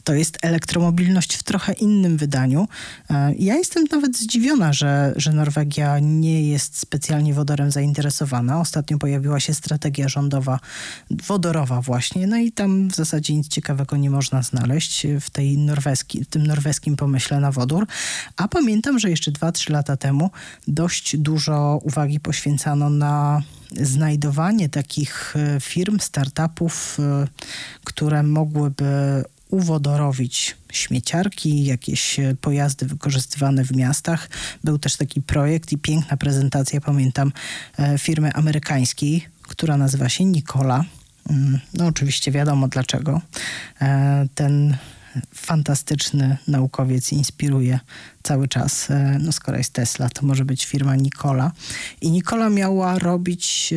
To jest elektromobilność w trochę innym wydaniu. E, Ja jestem nawet zdziwiona, że, że Norwegia nie jest specjalnie wodorem zainteresowana. Ostatnio pojawiła się strategia rządowa wodorowa właśnie, no i tam w zasadzie nic ciekawego nie można znaleźć w, tej norweski, w tym norweskim pomyśle na wodór. A pamiętam, że jeszcze 2-3 lata temu dość dużo uwagi poświęcano na znajdowanie takich e, firm, startupów, e, które mogłyby uwodorowić śmieciarki, jakieś e, pojazdy wykorzystywane w miastach. Był też taki projekt i piękna prezentacja, pamiętam, e, firmy amerykańskiej, która nazywa się Nikola. Mm, No oczywiście wiadomo dlaczego. E, Ten fantastyczny naukowiec inspiruje cały czas. No skoro jest Tesla, to może być firma Nikola. I Nikola miała robić,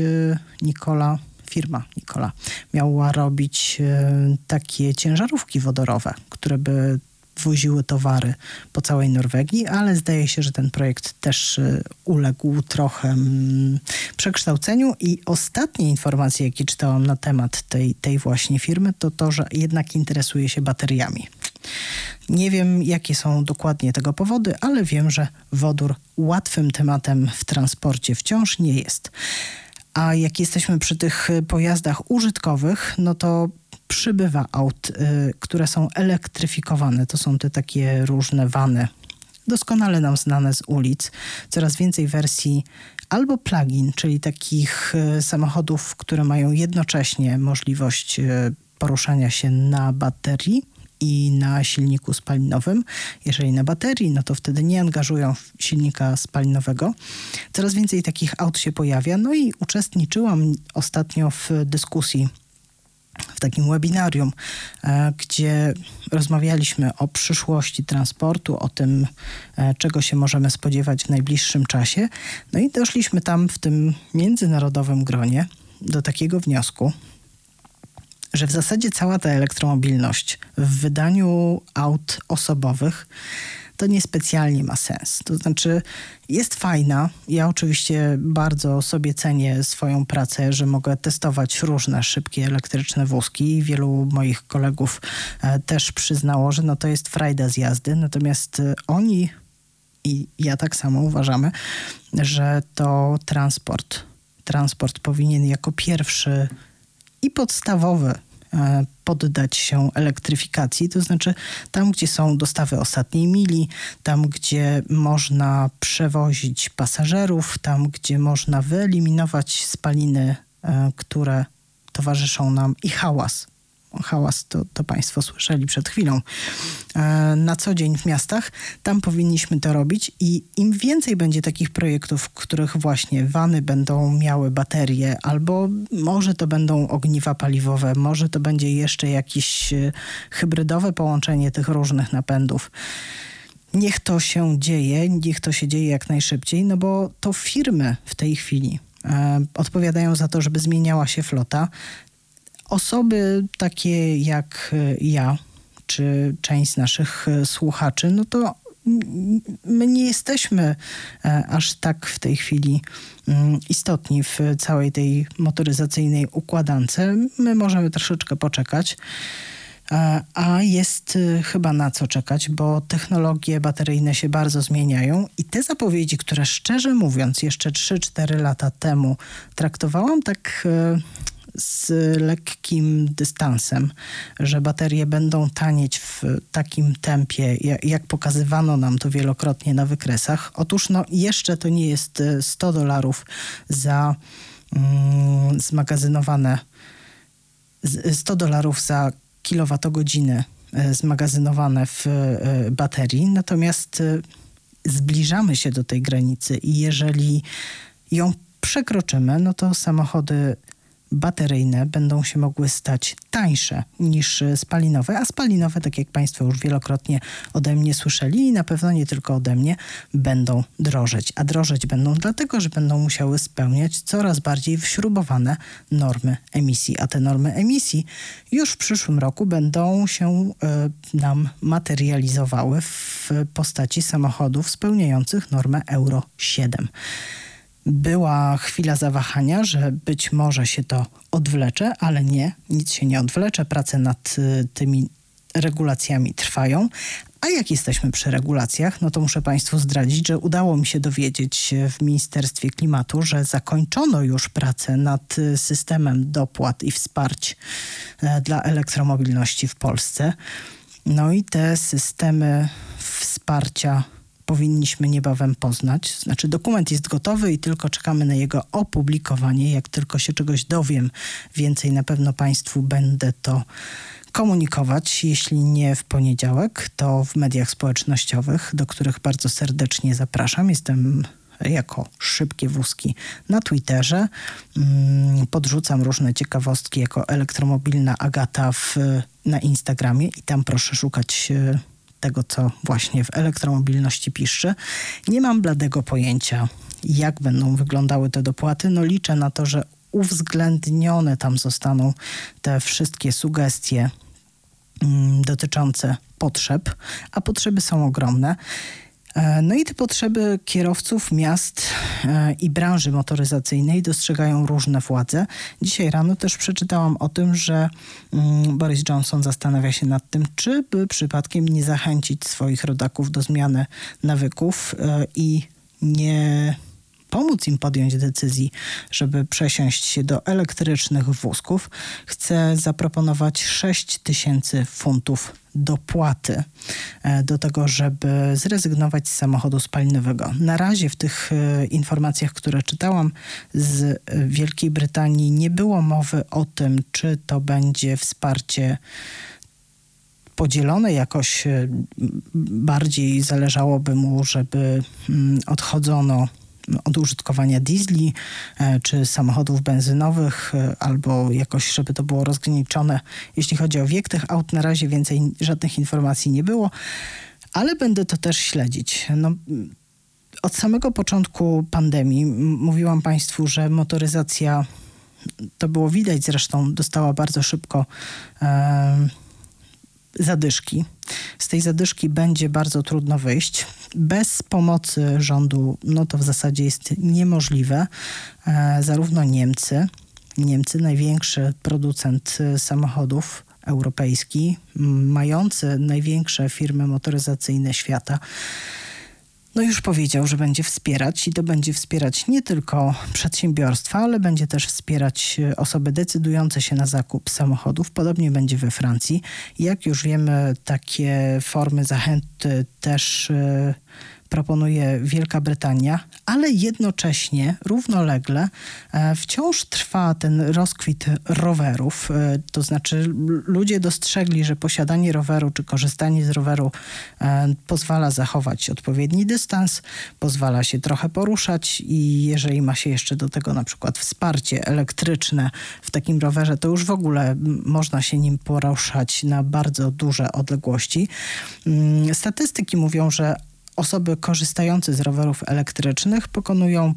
Nikola, firma Nikola, miała robić e, takie ciężarówki wodorowe, które by woziły towary po całej Norwegii, ale zdaje się, że ten projekt też e, uległ trochę mm, przekształceniu i ostatnie informacje, jakie czytałam na temat tej, tej właśnie firmy, to to, że jednak interesuje się bateriami. Nie wiem, jakie są dokładnie tego powody, ale wiem, że wodór łatwym tematem w transporcie wciąż nie jest. A jak jesteśmy przy tych pojazdach użytkowych, no to przybywa aut, y, które są elektryfikowane. To są te takie różne wany, doskonale nam znane z ulic. Coraz więcej wersji albo plug-in, czyli takich y, samochodów, które mają jednocześnie możliwość y, poruszania się na baterii i na silniku spalinowym. Jeżeli na baterii, no to wtedy nie angażują silnika spalinowego. Coraz więcej takich aut się pojawia. No i uczestniczyłam ostatnio w dyskusji w takim webinarium, e, gdzie rozmawialiśmy o przyszłości transportu, o tym, e, czego się możemy spodziewać w najbliższym czasie. No i doszliśmy tam w tym międzynarodowym gronie do takiego wniosku, że w zasadzie cała ta elektromobilność w wydaniu aut osobowych to niespecjalnie ma sens. To znaczy, jest fajna. Ja oczywiście bardzo sobie cenię swoją pracę, że mogę testować różne szybkie elektryczne wózki. Wielu moich kolegów e, też przyznało, że no to jest frajda z jazdy. Natomiast e, oni i ja tak samo uważamy, że to transport. Transport powinien jako pierwszy i podstawowy E, poddać się elektryfikacji, to znaczy tam, gdzie są dostawy ostatniej mili, tam, gdzie można przewozić pasażerów, tam, gdzie można wyeliminować spaliny, e, które towarzyszą nam i hałas, hałas to, to Państwo słyszeli przed chwilą, e, na co dzień w miastach, tam powinniśmy to robić i im więcej będzie takich projektów, w których właśnie wany będą miały baterie, albo może to będą ogniwa paliwowe, może to będzie jeszcze jakieś e, hybrydowe połączenie tych różnych napędów. Niech to się dzieje, niech to się dzieje jak najszybciej, no bo to firmy w tej chwili e, odpowiadają za to, żeby zmieniała się flota osoby takie jak e, ja, czy część z naszych e, słuchaczy, no to my nie jesteśmy e, aż tak w tej chwili mm, istotni w całej tej motoryzacyjnej układance. My możemy troszeczkę poczekać. A jest chyba na co czekać, bo technologie bateryjne się bardzo zmieniają i te zapowiedzi, które szczerze mówiąc jeszcze 3-4 lata temu traktowałam tak z lekkim dystansem, że baterie będą tanieć w takim tempie, jak pokazywano nam to wielokrotnie na wykresach. Otóż no, jeszcze to nie jest 100 dolarów za mm, zmagazynowane 100 dolarów za kilowatogodzinę e, zmagazynowane w e, baterii, natomiast e, zbliżamy się do tej granicy i jeżeli ją przekroczymy, no to samochody bateryjne będą się mogły stać tańsze niż spalinowe, a spalinowe, tak jak Państwo już wielokrotnie ode mnie słyszeli i na pewno nie tylko ode mnie, będą drożeć. A drożeć będą dlatego, że będą musiały spełniać coraz bardziej wśrubowane normy emisji, a te normy emisji już w przyszłym roku będą się y, nam materializowały w postaci samochodów spełniających normę Euro 7 była chwila zawahania, że być może się to odwlecze, ale nie, nic się nie odwlecze. Prace nad y, tymi regulacjami trwają. A jak jesteśmy przy regulacjach, no to muszę Państwu zdradzić, że udało mi się dowiedzieć w Ministerstwie Klimatu, że zakończono już pracę nad y, systemem dopłat i wsparć e, dla elektromobilności w Polsce. No i te systemy wsparcia powinniśmy niebawem poznać. Znaczy, dokument jest gotowy i tylko czekamy na jego opublikowanie. Jak tylko się czegoś dowiem więcej, na pewno Państwu będę to komunikować. Jeśli nie w poniedziałek, to w mediach społecznościowych, do których bardzo serdecznie zapraszam. Jestem jako szybkie wózki na Twitterze. Mm, podrzucam różne ciekawostki jako elektromobilna Agata w, na Instagramie i tam proszę szukać e, tego, co właśnie w elektromobilności piszczy. Nie mam bladego pojęcia, jak będą wyglądały te dopłaty. No liczę na to, że uwzględnione tam zostaną te wszystkie sugestie mm, dotyczące potrzeb, a potrzeby są ogromne. E, no i te potrzeby kierowców miast e, i branży motoryzacyjnej dostrzegają różne władze. Dzisiaj rano też przeczytałam o tym, że mm, Boris Johnson zastanawia się nad tym, czy by przypadkiem nie zachęcić swoich rodaków do zmiany nawyków e, i nie pomóc im podjąć decyzji, żeby przesiąść się do elektrycznych wózków, chce zaproponować 6 tysięcy funtów dopłaty e, do tego, żeby zrezygnować z samochodu spalinowego. Na razie w tych e, informacjach, które czytałam z Wielkiej Brytanii nie było mowy o tym, czy to będzie wsparcie podzielone jakoś e, bardziej zależałoby mu, żeby mm, odchodzono od użytkowania diesli e, czy samochodów benzynowych, e, albo jakoś, żeby to było rozgraniczone. Jeśli chodzi o wiek tych aut, na razie więcej żadnych informacji nie było, ale będę to też śledzić. No, od samego początku pandemii mówiłam Państwu, że motoryzacja, to było widać zresztą, dostała bardzo szybko. Zadyszki. Z tej zadyszki będzie bardzo trudno wyjść. Bez pomocy rządu, no to w zasadzie jest niemożliwe. E, zarówno Niemcy, Niemcy, największy producent e, samochodów europejski, mający największe firmy motoryzacyjne świata, no już powiedział, że będzie wspierać i to będzie wspierać nie tylko przedsiębiorstwa, ale będzie też wspierać e, osoby decydujące się na zakup samochodów. Podobnie będzie we Francji. Jak już wiemy, takie formy zachęty też e, proponuje Wielka Brytania, ale jednocześnie, równolegle, e, wciąż trwa ten rozkwit rowerów. E, to znaczy, ludzie dostrzegli, że posiadanie roweru czy korzystanie z roweru e, pozwala zachować odpowiedni dystans, pozwala się trochę poruszać i jeżeli ma się jeszcze do tego na przykład wsparcie elektryczne w takim rowerze, to już w ogóle można się nim poruszać na bardzo duże odległości. Mm, statystyki mówią, że osoby korzystające z rowerów elektrycznych pokonują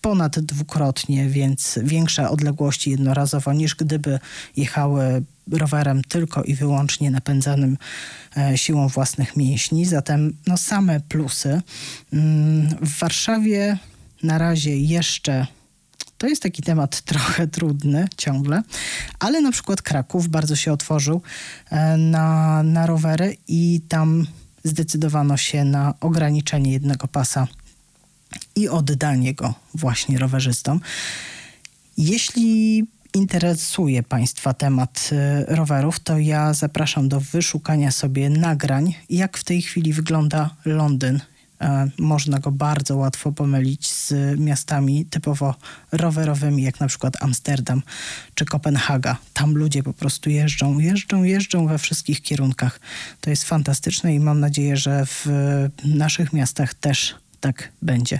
ponad dwukrotnie, więc większe odległości jednorazowo niż gdyby jechały rowerem tylko i wyłącznie napędzanym e, siłą własnych mięśni. Zatem no, same plusy. Mm, w Warszawie na razie jeszcze to jest taki temat trochę trudny ciągle, ale na przykład Kraków bardzo się otworzył e, na, na rowery i tam zdecydowano się na ograniczenie jednego pasa i oddanie go właśnie rowerzystom. Jeśli interesuje Państwa temat y, rowerów, to ja zapraszam do wyszukania sobie nagrań, jak w tej chwili wygląda Londyn można go bardzo łatwo pomylić z miastami typowo rowerowymi, jak na przykład Amsterdam czy Kopenhaga. Tam ludzie po prostu jeżdżą, jeżdżą, jeżdżą we wszystkich kierunkach. To jest fantastyczne i mam nadzieję, że w naszych miastach też tak będzie.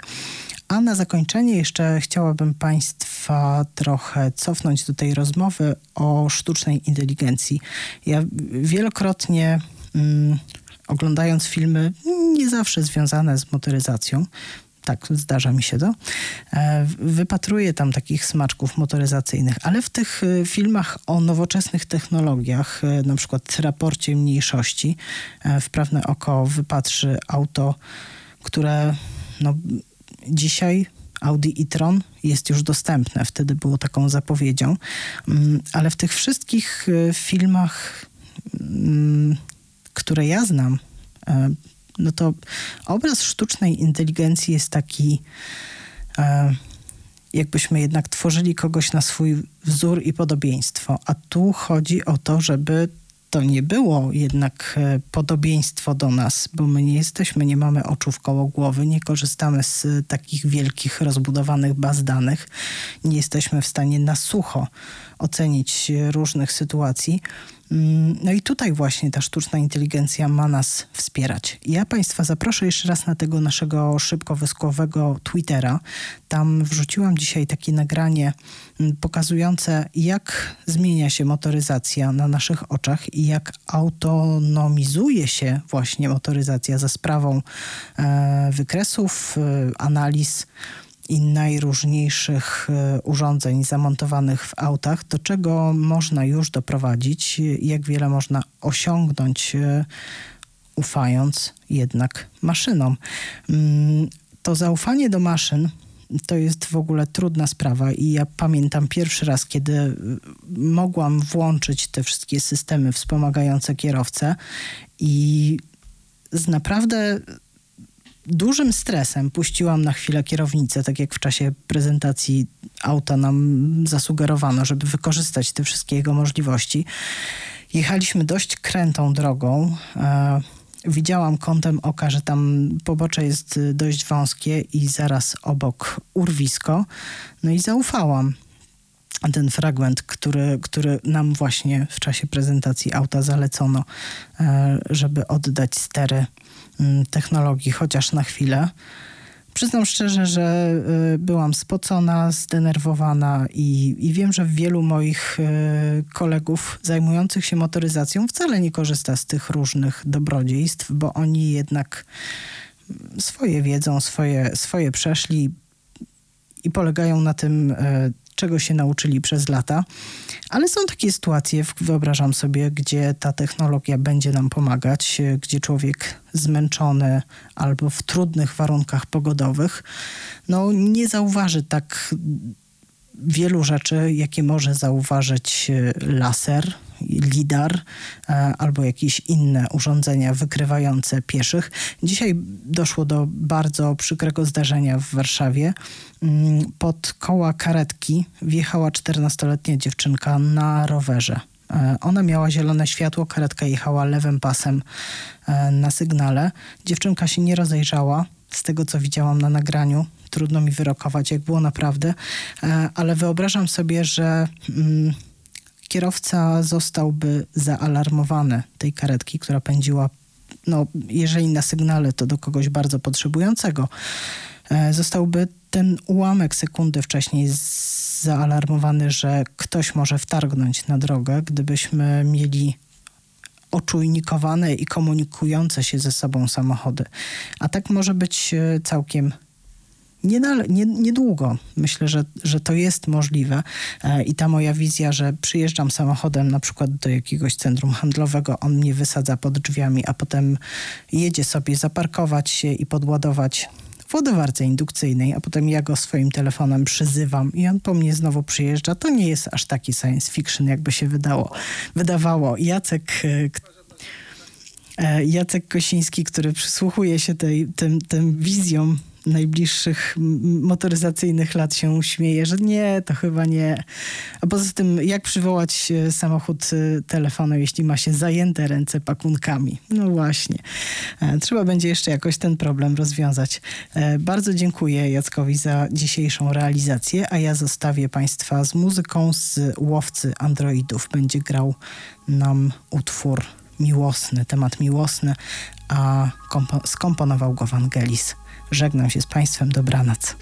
A na zakończenie jeszcze chciałabym Państwa trochę cofnąć do tej rozmowy o sztucznej inteligencji. Ja wielokrotnie. Mm, oglądając filmy nie zawsze związane z motoryzacją, tak, zdarza mi się to. E, wypatruję tam takich smaczków motoryzacyjnych, ale w tych e, filmach o nowoczesnych technologiach, e, na przykład raporcie mniejszości, wprawne oko wypatrzy auto, które no, dzisiaj Audi e-tron jest już dostępne. Wtedy było taką zapowiedzią. Mm, ale w tych wszystkich filmach mm, które ja znam, e, no to obraz sztucznej inteligencji jest taki, e, jakbyśmy jednak tworzyli kogoś na swój wzór i podobieństwo. A tu chodzi o to, żeby to nie było jednak e, podobieństwo do nas, bo my nie jesteśmy, nie mamy oczu w koło głowy, nie korzystamy z takich wielkich, rozbudowanych baz danych, nie jesteśmy w stanie na sucho ocenić różnych sytuacji. Mm, no i tutaj właśnie ta sztuczna inteligencja ma nas wspierać. Ja Państwa zaproszę jeszcze raz na tego naszego szybko wyskowego Twittera. Tam wrzuciłam dzisiaj takie nagranie mm, pokazujące, jak zmienia się motoryzacja na naszych oczach i jak autonomizuje się właśnie motoryzacja za sprawą e, wykresów, e, analiz i najróżniejszych e, urządzeń zamontowanych w autach, do czego można już doprowadzić, jak wiele można osiągnąć, e, ufając jednak maszynom. Mm, to zaufanie do maszyn to jest w ogóle trudna sprawa i ja pamiętam pierwszy raz, kiedy e, mogłam włączyć te wszystkie systemy wspomagające kierowcę i z naprawdę dużym stresem puściłam na chwilę kierownicę, tak jak w czasie prezentacji auta nam zasugerowano, żeby wykorzystać te wszystkie jego możliwości. Jechaliśmy dość krętą drogą. E, widziałam kątem oka, że tam pobocze jest y, dość wąskie i zaraz obok urwisko. No i zaufałam. Ten fragment, który, który nam właśnie w czasie prezentacji auta zalecono, e, żeby oddać stery technologii chociaż na chwilę. Przyznam szczerze, że y, byłam spocona, zdenerwowana i, i wiem, że wielu moich y, kolegów zajmujących się motoryzacją wcale nie korzysta z tych różnych dobrodziejstw, bo oni jednak swoje wiedzą, swoje, swoje przeszli i polegają na tym, y, czego się nauczyli przez lata. Ale są takie sytuacje, wyobrażam sobie, gdzie ta technologia będzie nam pomagać, e, gdzie człowiek zmęczony albo w trudnych warunkach pogodowych, no nie zauważy tak wielu rzeczy, jakie może zauważyć e, laser, lidar e, albo jakieś inne urządzenia wykrywające pieszych. Dzisiaj doszło do bardzo przykrego zdarzenia w Warszawie. Mm, pod koła karetki wjechała 14-letnia dziewczynka na rowerze. E, ona miała zielone światło, karetka jechała lewym pasem na sygnale. Dziewczynka się nie rozejrzała. Z tego, co widziałam na nagraniu, trudno mi wyrokować, jak było naprawdę, e, ale wyobrażam sobie, że mm, kierowca zostałby zaalarmowany tej karetki, która pędziła, no, jeżeli na sygnale, to do kogoś bardzo potrzebującego. E, zostałby ten ułamek sekundy wcześniej zaalarmowany, że ktoś może wtargnąć na drogę, gdybyśmy mieli oczujnikowane i komunikujące się ze sobą samochody. A tak może być e, całkiem niedługo. Nie, Myślę, że, że to jest możliwe e, i ta moja wizja, że przyjeżdżam samochodem na przykład do jakiegoś centrum handlowego, on mnie wysadza pod drzwiami, a potem jedzie sobie zaparkować się i podładować w ładowarce indukcyjnej, a potem ja go swoim telefonem przyzywam i on po mnie znowu przyjeżdża. To nie jest aż taki science fiction, jakby się wydało, wydawało. Jacek, e, e, Jacek Kosiński, który przysłuchuje się tej, tym, tym wizjom najbliższych motoryzacyjnych lat się śmieje, że nie, to chyba nie. A poza tym, jak przywołać e, samochód e, telefonem, jeśli ma się zajęte ręce pakunkami? No właśnie. E, trzeba będzie jeszcze jakoś ten problem rozwiązać. Bardzo dziękuję Jackowi za dzisiejszą realizację, a ja zostawię Państwa z muzyką z Łowcy Androidów. Będzie grał nam utwór miłosny, temat miłosny, a skomponował go Wangelis. Żegnam się z Państwem. Dobranoc.